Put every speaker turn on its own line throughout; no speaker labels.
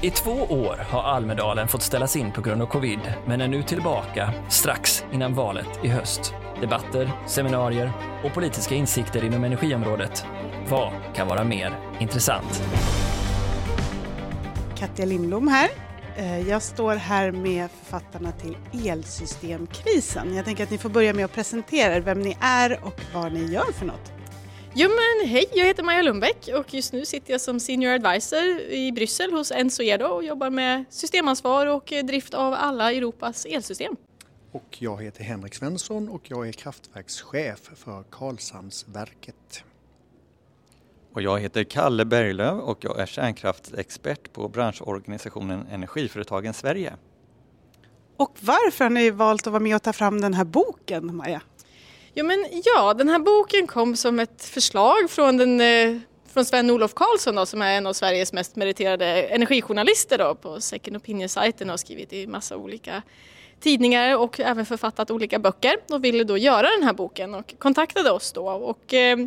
I två år har Almedalen fått ställas in på grund av covid, men är nu tillbaka strax innan valet i höst. Debatter, seminarier och politiska insikter inom energiområdet. Vad kan vara mer intressant?
Katja Lindblom här. Eh, jag står här med författarna till Elsystemkrisen. Jag tänker att ni får börja med att presentera er, vem ni är och vad ni gör för något.
Jo men hej, jag heter Maja Lundbäck och just nu sitter jag som Senior Advisor i Bryssel hos Ensoedo och jobbar med systemansvar och drift av alla Europas elsystem.
Och jag heter Henrik Svensson och jag är kraftverkschef för Karlshamnsverket.
Och jag heter Kalle Berglöf och jag är kärnkraftsexpert på branschorganisationen Energiföretagen Sverige.
Och varför har ni valt att vara med och ta fram den här boken, Maja?
Ja, men ja, den här boken kom som ett förslag från, den, eh, från Sven-Olof Karlsson då, som är en av Sveriges mest meriterade energijournalister då, på Second Opinion-sajten och har skrivit i massa olika tidningar och även författat olika böcker och ville då göra den här boken och kontaktade oss då. Och, eh,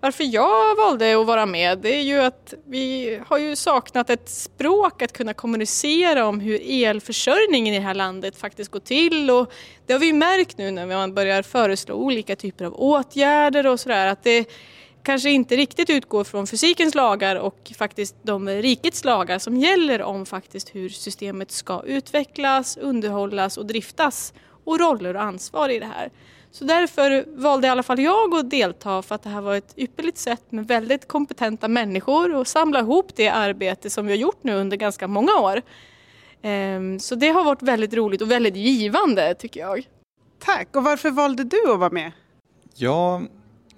varför jag valde att vara med det är ju att vi har ju saknat ett språk att kunna kommunicera om hur elförsörjningen i det här landet faktiskt går till och det har vi märkt nu när man börjar föreslå olika typer av åtgärder och sådär att det kanske inte riktigt utgår från fysikens lagar och faktiskt de rikets lagar som gäller om faktiskt hur systemet ska utvecklas, underhållas och driftas och roller och ansvar i det här. Så därför valde i alla fall jag att delta för att det här var ett ypperligt sätt med väldigt kompetenta människor och samla ihop det arbete som vi har gjort nu under ganska många år. Ehm, så det har varit väldigt roligt och väldigt givande tycker jag.
Tack! Och varför valde du att vara med?
Ja,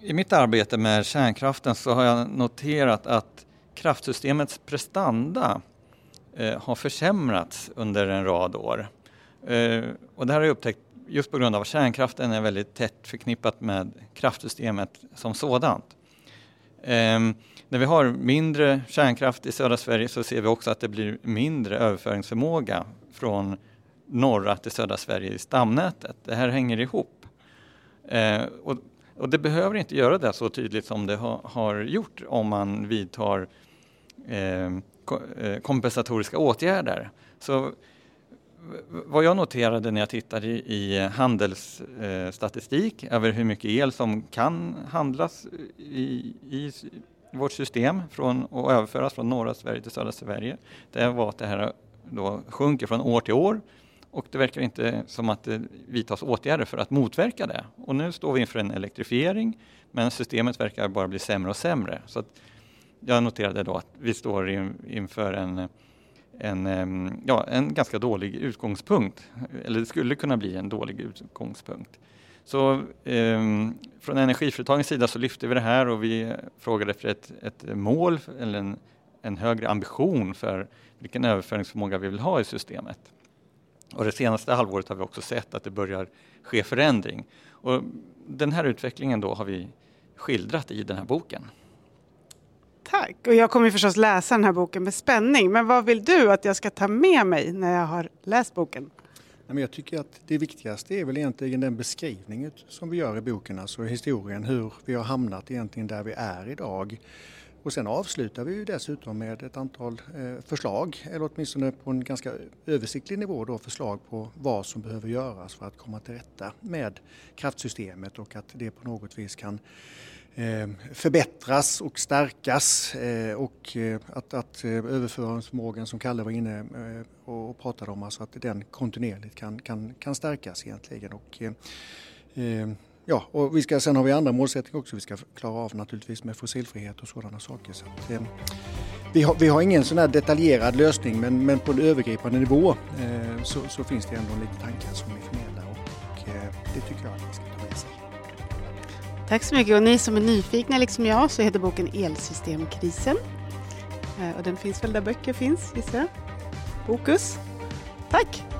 i mitt arbete med kärnkraften så har jag noterat att kraftsystemets prestanda eh, har försämrats under en rad år. Eh, och det här har jag upptäckt just på grund av att kärnkraften är väldigt tätt förknippat med kraftsystemet som sådant. Eh, när vi har mindre kärnkraft i södra Sverige så ser vi också att det blir mindre överföringsförmåga från norra till södra Sverige i stamnätet. Det här hänger ihop. Eh, och och det behöver inte göra det så tydligt som det ha, har gjort om man vidtar eh, eh kompensatoriska åtgärder. Så vad jag noterade när jag tittade i, handelsstatistik eh, över hur mycket el som kan handlas i, i vårt system från, och överföras från norra Sverige till södra Sverige, det var att det här då sjunker från år till år och det verkar inte som att det vidtas åtgärder för att motverka det. Och nu står vi inför en elektrifiering men systemet verkar bara bli sämre och sämre. Så jag noterade då att vi står inför en, en, ja, en ganska dålig utgångspunkt. Eller det skulle kunna bli en dålig utgångspunkt. Så eh, från energiföretagens sida så lyfte vi det här och vi frågade efter ett, ett mål eller en, en högre ambition för vilken överföringsförmåga vi vill ha i systemet. Och det senaste halvåret har vi också sett att det börjar ske förändring. Och den här utvecklingen då har vi skildrat i den här boken.
Tack! Och jag kommer förstås läsa den här boken med spänning. Men vad vill du att jag ska ta med mig när jag har läst boken?
Jag tycker att det viktigaste är väl egentligen den beskrivning som vi gör i boken, alltså historien, hur vi har hamnat egentligen där vi är idag. Och sen avslutar vi ju dessutom med ett antal eh, förslag, eller åtminstone på en ganska översiktlig nivå då, förslag på vad som behöver göras för att komma till rätta med kraftsystemet och att det på något vis kan eh, förbättras och stärkas eh, och att, att överföringsförmågan som Kalle var inne och pratade om, alltså att den kontinuerligt kan, kan, kan stärkas egentligen. Och, Ja, och vi ska, sen har vi andra målsättningar också. Vi ska klara av naturligtvis med fossilfrihet och sådana saker. Så att, eh, vi, har, vi har ingen sån här detaljerad lösning men, men på en övergripande nivå eh, så, så, finns det ändå lite tankar som vi förmedlar och, och eh, det tycker jag att man ska ta med sig.
Tack så mycket och ni som är nyfikna liksom jag så heter boken Elsystemkrisen. Eh, och den finns väl där böcker finns gissar jag? Bokus. Tack!